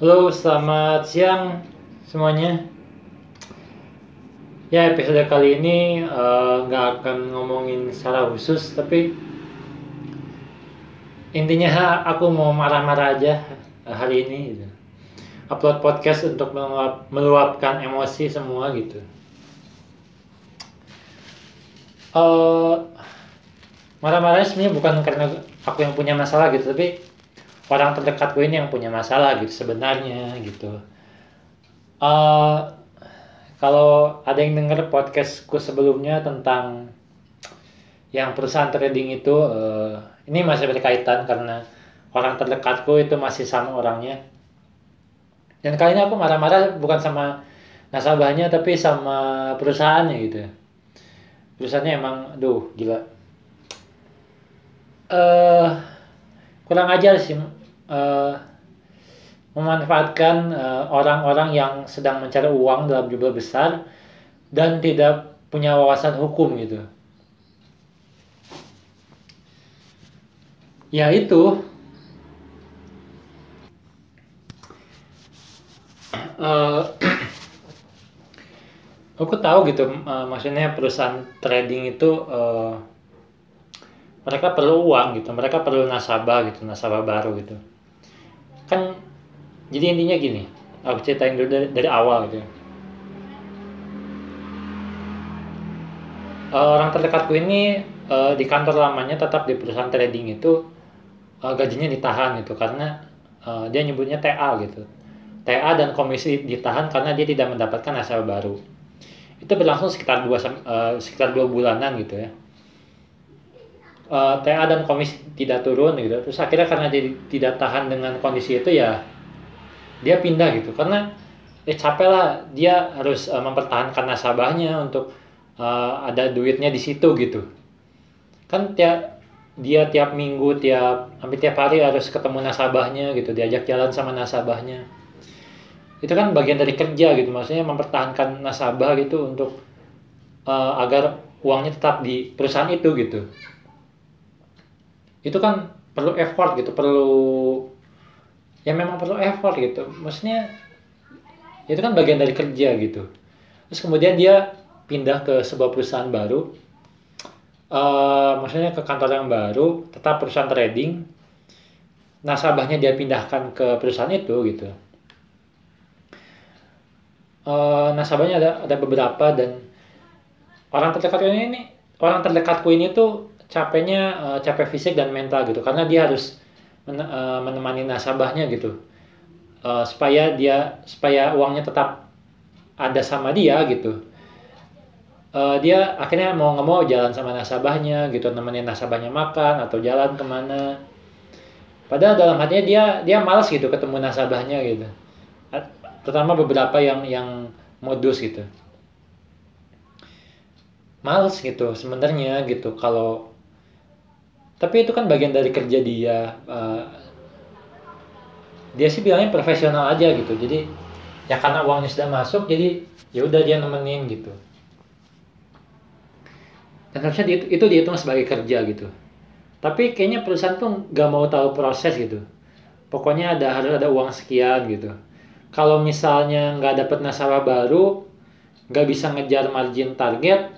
Halo, selamat siang semuanya. Ya, episode kali ini eh, nggak akan ngomongin secara khusus, tapi intinya aku mau marah-marah aja hari ini. Gitu. Upload podcast untuk meluap- meluapkan emosi semua gitu. Eh, marah-marahnya sebenarnya bukan karena aku yang punya masalah gitu, tapi orang terdekatku ini yang punya masalah gitu sebenarnya gitu. Eh, kalau ada yang denger podcastku sebelumnya tentang yang perusahaan trading itu, eh, ini masih berkaitan karena orang terdekatku itu masih sama orangnya. Dan kali ini aku marah-marah bukan sama nasabahnya tapi sama perusahaannya gitu. Perusahaannya emang, duh gila. eh kurang ajar sih eh, memanfaatkan eh, orang-orang yang sedang mencari uang dalam jumlah besar dan tidak punya wawasan hukum gitu. Ya itu. Eh, aku tahu gitu, eh, maksudnya perusahaan trading itu eh, mereka perlu uang gitu, mereka perlu nasabah gitu, nasabah baru gitu. Jadi intinya gini, aku ceritain dulu dari, dari awal gitu. Eh, orang terdekatku ini eh, di kantor lamanya tetap di perusahaan trading itu eh, gajinya ditahan gitu karena dia nyebutnya TA gitu. TA dan komisi ditahan karena dia tidak mendapatkan nasabah baru. Itu berlangsung sekitar dua eh, sekitar dua bulanan gitu ya. TA dan komisi tidak turun gitu. Terus akhirnya karena dia tidak tahan dengan kondisi itu ya dia pindah gitu. Karena eh capek lah dia harus eh, mempertahankan nasabahnya untuk eh, ada duitnya di situ gitu. Kan tiap dia tiap minggu tiap hampir tiap hari harus ketemu nasabahnya gitu diajak jalan sama nasabahnya. Itu kan bagian dari kerja gitu maksudnya mempertahankan nasabah gitu untuk eh, agar uangnya tetap di perusahaan itu gitu. Itu kan perlu effort gitu perlu ya memang perlu effort gitu. Maksudnya itu kan bagian dari kerja gitu. Terus kemudian dia pindah ke sebuah perusahaan baru. Eh maksudnya ke kantor yang baru tetap perusahaan trading. Nasabahnya dia pindahkan ke perusahaan itu gitu. Eh nasabahnya ada ada beberapa dan orang terdekatku ini, orang terdekatku ini tuh capeknya eh, capek fisik dan mental gitu. Karena dia harus eh, menemani nasabahnya gitu. Eh, supaya dia supaya uangnya tetap ada sama dia gitu. Eh, dia akhirnya mau nggak mau jalan sama nasabahnya gitu nemenin nasabahnya makan atau jalan ke mana. Padahal dalam hatinya dia dia malas gitu ketemu nasabahnya gitu. Terutama beberapa yang yang modus gitu. Males gitu sebenarnya gitu kalau tapi itu kan bagian dari kerja dia eh, dia sih bilangnya profesional aja gitu. Jadi ya karena uangnya sudah masuk jadi ya udah dia nemenin gitu. Dan harusnya di- itu dihitung sebagai kerja gitu. Tapi kayaknya perusahaan tuh nggak mau tahu proses gitu. Pokoknya ada harus ada uang sekian gitu. Kalau misalnya nggak dapat nasabah baru nggak bisa ngejar margin target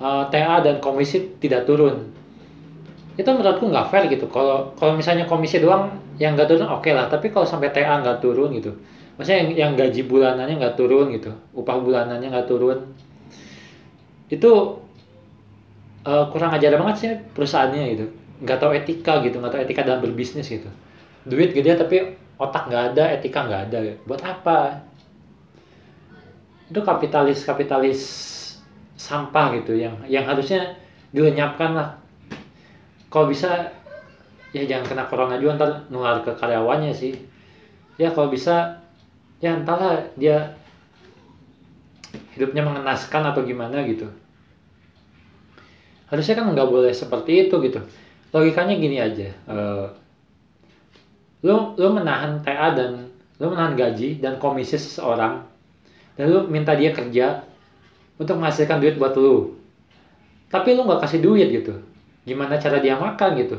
eh, TA dan komisi tidak turun itu menurutku nggak fair gitu. Kalau kalau misalnya komisi doang yang nggak turun oke lah. Tapi kalau sampai TA nggak turun gitu maksudnya yang, yang gaji bulanannya nggak turun gitu upah bulanannya nggak turun itu eh, kurang ajar banget sih perusahaannya gitu. Nggak tahu etika gitu nggak tahu etika dalam berbisnis gitu. Duit gede tapi otak nggak ada etika nggak ada. Buat apa? Itu kapitalis kapitalis sampah gitu yang yang harusnya dilenyapkan lah kalau bisa ya jangan kena corona juga ntar nular ke karyawannya sih. Ya kalau bisa ya entahlah dia hidupnya mengenaskan atau gimana gitu. Harusnya kan nggak boleh seperti itu gitu. Logikanya gini aja eh, lu lu menahan TA dan lu menahan gaji dan komisi seseorang dan lu minta dia kerja untuk menghasilkan duit buat lu. Tapi lu nggak kasih duit gitu gimana cara dia makan gitu?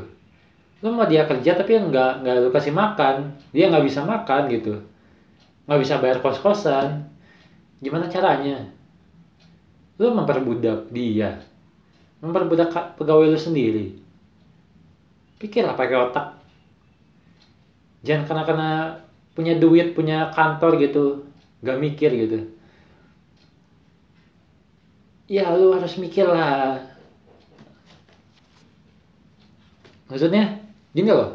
Lu mau dia kerja tapi nggak nggak lu kasih makan dia nggak bisa makan gitu. Nggak bisa bayar kos kosan gimana caranya? Lu memperbudak dia. Memperbudak pegawai lu sendiri. Pikirlah pakai otak. Jangan karena karena punya duit punya kantor gitu. Nggak mikir gitu. Ya lu harus mikir lah maksudnya gini loh.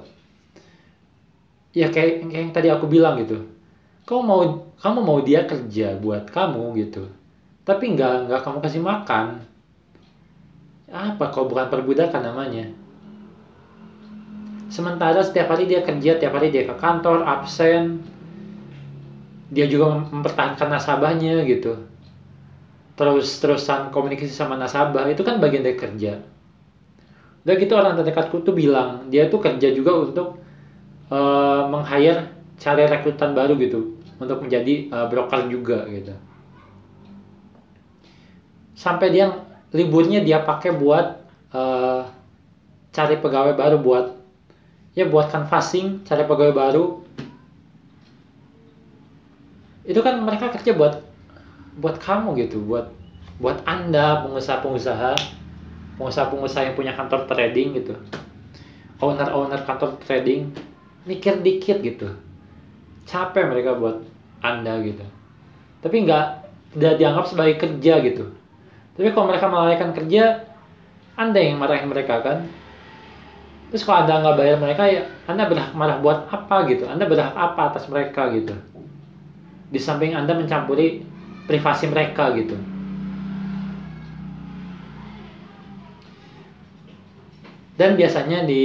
Ya kayak, kayak yang tadi aku bilang gitu. Kamu mau kamu mau dia kerja buat kamu gitu. Tapi nggak nggak kamu kasih makan. Apa kalau bukan perbudakan namanya? Sementara setiap hari dia kerja tiap hari dia ke kantor absen. Dia juga mempertahankan nasabahnya gitu. Terus terusan komunikasi sama nasabah itu kan bagian dari kerja udah gitu orang terdekatku tuh bilang dia tuh kerja juga untuk uh, meng-hire cari rekrutan baru gitu untuk menjadi uh, broker juga gitu. Sampai dia liburnya dia pakai buat uh, cari pegawai baru buat ya buat canvassing cari pegawai baru. Itu kan mereka kerja buat buat kamu gitu buat buat anda pengusaha-pengusaha pengusaha-pengusaha yang punya kantor trading gitu. Owner-owner kantor trading mikir dikit gitu. Capek mereka buat anda gitu. Tapi nggak tidak dianggap sebagai kerja gitu. Tapi kalau mereka melalaikan kerja anda yang marahin mereka kan? Terus kalau anda nggak bayar mereka ya anda berhak marah buat apa gitu? Anda berhak apa atas mereka gitu? Di samping anda mencampuri privasi mereka gitu dan biasanya di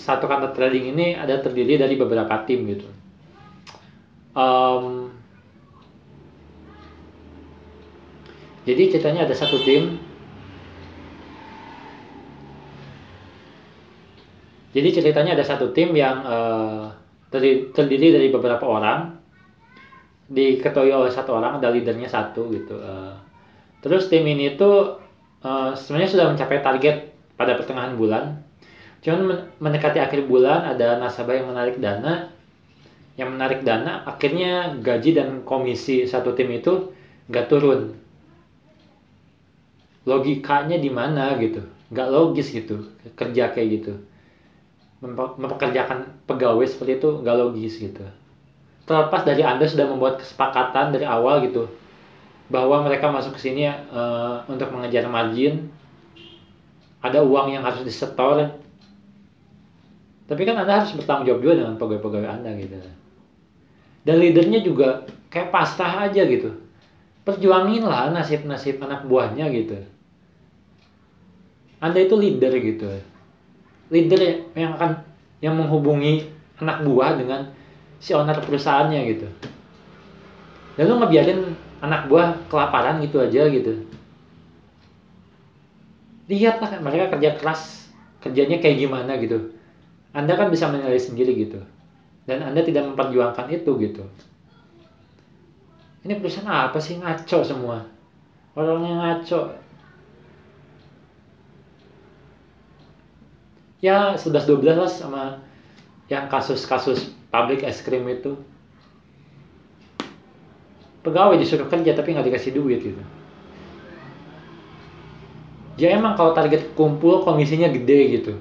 satu kantor trading ini ada terdiri dari beberapa tim gitu. Um, jadi ceritanya ada satu tim. Jadi ceritanya ada satu tim yang uh, terdiri dari beberapa orang. Diketuai oleh satu orang ada leadernya satu gitu uh, terus tim ini tuh uh, sebenarnya sudah mencapai target pada pertengahan bulan Cuman mendekati akhir bulan ada nasabah yang menarik dana, yang menarik dana, akhirnya gaji dan komisi satu tim itu nggak turun. Logikanya di mana gitu? Nggak logis gitu kerja kayak gitu. Mempekerjakan pegawai seperti itu nggak logis gitu. Terlepas dari Anda sudah membuat kesepakatan dari awal gitu bahwa mereka masuk ke sini uh, untuk mengejar margin, ada uang yang harus disetor tapi kan Anda harus bertanggung jawab juga dengan pegawai-pegawai Anda gitu. Dan leadernya juga kayak pasrah aja gitu. Perjuangin lah nasib-nasib anak buahnya gitu. Anda itu leader gitu. Leader yang akan yang menghubungi anak buah dengan si owner perusahaannya gitu. Dan lu ngebiarin anak buah kelaparan gitu aja gitu. Lihatlah mereka kerja keras, kerjanya kayak gimana gitu anda kan bisa menilai sendiri gitu. Dan Anda tidak memperjuangkan itu gitu. Ini perusahaan apa sih ngaco semua? Orangnya ngaco. Ya 11-12 lah sama yang kasus-kasus pabrik es krim itu. Pegawai disuruh kerja tapi nggak dikasih duit gitu. Ya emang kalau target kumpul komisinya gede gitu.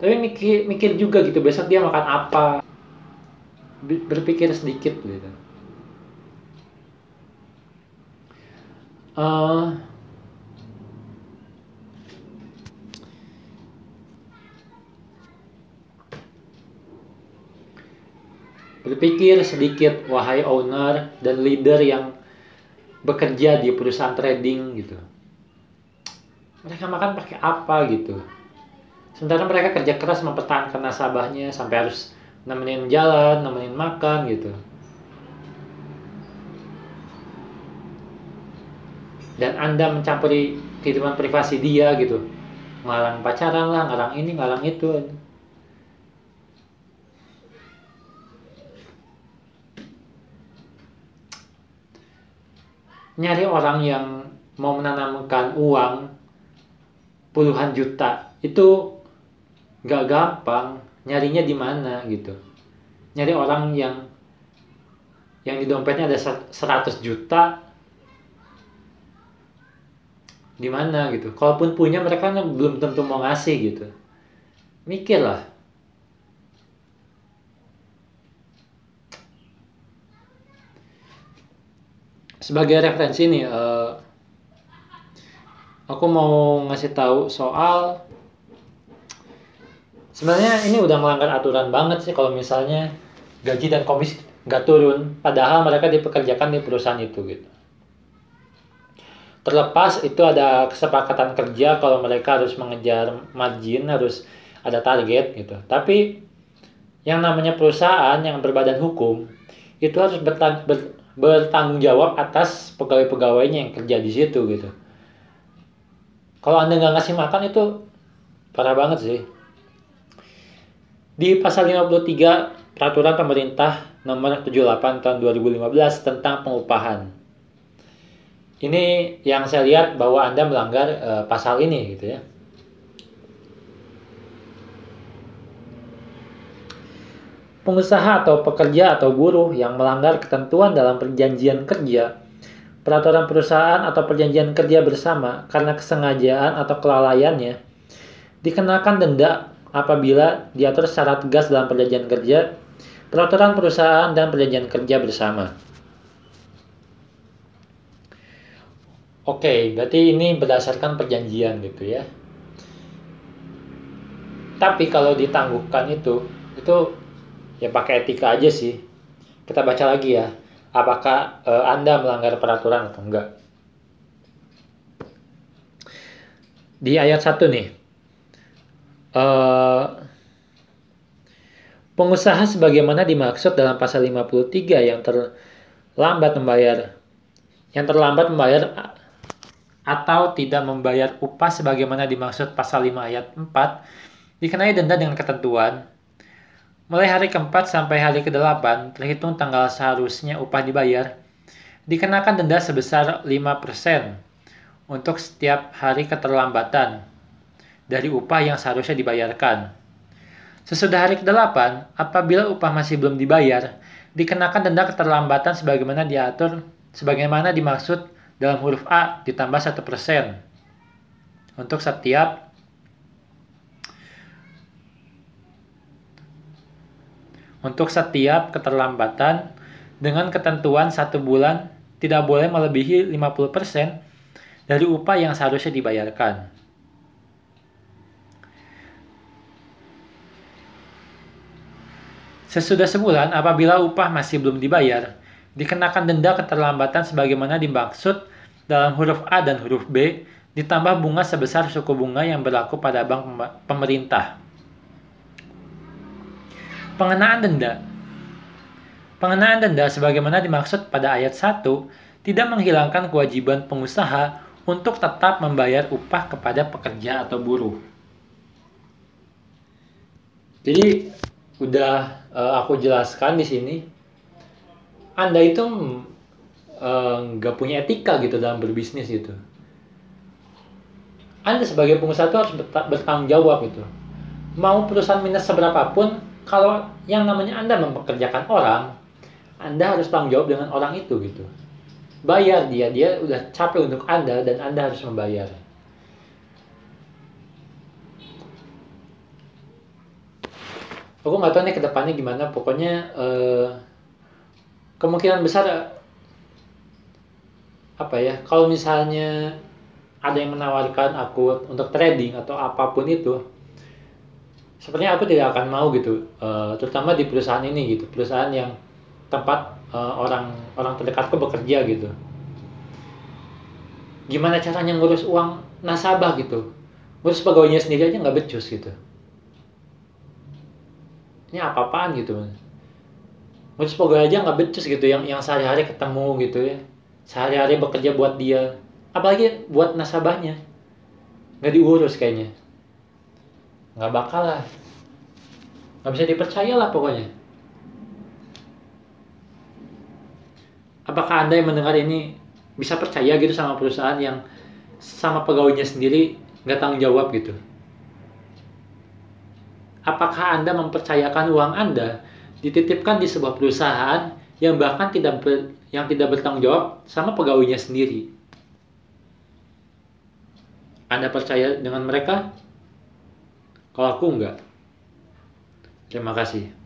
Tapi mikir mikir juga gitu besok dia makan apa? Berpikir sedikit gitu. Uh, berpikir sedikit wahai owner dan leader yang bekerja di perusahaan trading gitu mereka makan pakai apa gitu sementara mereka kerja keras mempertahankan nasabahnya sampai harus nemenin jalan, nemenin makan gitu. Dan Anda mencampuri kehidupan privasi dia gitu. Ngalang pacaran lah, ngalang ini, ngalang itu. Nyari orang yang mau menanamkan uang puluhan juta. Itu nggak gampang. Nyarinya di mana gitu? Nyari orang yang yang di dompetnya ada 100 juta. Di mana gitu? Kalaupun punya mereka belum tentu mau ngasih gitu. Mikir lah sebagai referensi nih uh, aku mau ngasih tahu soal sebenarnya ini udah melanggar aturan banget sih kalau misalnya gaji dan komisi nggak turun padahal mereka dipekerjakan di perusahaan itu gitu. Terlepas itu ada kesepakatan kerja kalau mereka harus mengejar margin harus ada target gitu. Tapi yang namanya perusahaan yang berbadan hukum itu harus bertang ber bertanggung jawab atas pegawai-pegawainya yang kerja di situ gitu kalau anda nggak ngasih makan itu parah banget sih di pasal 53 peraturan pemerintah nomor 78 tahun 2015 tentang pengupahan ini yang saya lihat bahwa Anda melanggar uh, pasal ini gitu ya. Pengusaha atau pekerja atau buruh yang melanggar ketentuan dalam perjanjian kerja, peraturan perusahaan atau perjanjian kerja bersama karena kesengajaan atau kelalaiannya dikenakan denda apabila diatur secara tegas dalam perjanjian kerja, peraturan perusahaan dan perjanjian kerja bersama. Oke, berarti ini berdasarkan perjanjian gitu ya. Tapi kalau ditangguhkan itu, itu ya pakai etika aja sih. Kita baca lagi ya, apakah e, Anda melanggar peraturan atau enggak. Di ayat 1 nih, e, pengusaha sebagaimana dimaksud dalam pasal 53 yang terlambat membayar yang terlambat membayar atau tidak membayar upah sebagaimana dimaksud pasal 5 ayat 4 dikenai denda dengan ketentuan mulai hari keempat sampai hari ke-8 terhitung tanggal seharusnya upah dibayar dikenakan denda sebesar 5% untuk setiap hari keterlambatan dari upah yang seharusnya dibayarkan. Sesudah hari ke-8, apabila upah masih belum dibayar, dikenakan denda keterlambatan sebagaimana diatur sebagaimana dimaksud dalam huruf A ditambah satu persen untuk setiap untuk setiap keterlambatan dengan ketentuan satu bulan tidak boleh melebihi 50% dari upah yang seharusnya dibayarkan. Sesudah sebulan, apabila upah masih belum dibayar, dikenakan denda keterlambatan sebagaimana dimaksud dalam huruf A dan huruf B ditambah bunga sebesar suku bunga yang berlaku pada bank pemerintah. Pengenaan denda Pengenaan denda sebagaimana dimaksud pada ayat 1 tidak menghilangkan kewajiban pengusaha untuk tetap membayar upah kepada pekerja atau buruh. Jadi udah uh, aku jelaskan di sini anda itu eh, nggak uh, punya etika gitu dalam berbisnis gitu. Anda sebagai pengusaha itu harus bertanggung jawab gitu. Mau perusahaan minus seberapapun, kalau yang namanya Anda mempekerjakan orang, Anda harus tanggung jawab dengan orang itu gitu. Bayar dia, dia udah capek untuk Anda dan Anda harus membayar. Aku nggak tahu nih ke depannya gimana, pokoknya uh, kemungkinan besar apa ya kalau misalnya ada yang menawarkan aku untuk trading atau apa pun itu sepertinya aku tidak akan mau gitu uh, terutama di perusahaan ini gitu perusahaan yang tempat uh, orang orang terdekatku bekerja gitu. Gimana caranya ngurus uang nasabah gitu? Ngurus pegawainya sendiri aja nggak becus gitu. Ini apa-apaan gitu Terus pegawai aja nggak becus gitu yang yang sehari-hari ketemu gitu ya. Sehari-hari bekerja buat dia. Apalagi buat nasabahnya. Nggak diurus kayaknya nggak bakal lah nggak bisa dipercaya lah pokoknya apakah anda yang mendengar ini bisa percaya gitu sama perusahaan yang sama pegawainya sendiri nggak tanggung jawab gitu apakah Anda mempercayakan uang Anda dititipkan di sebuah perusahaan yang bahkan tidak ber, yang tidak bertanggung jawab sama pegawainya sendiri? Anda percaya dengan mereka? Kalau aku enggak. Terima kasih.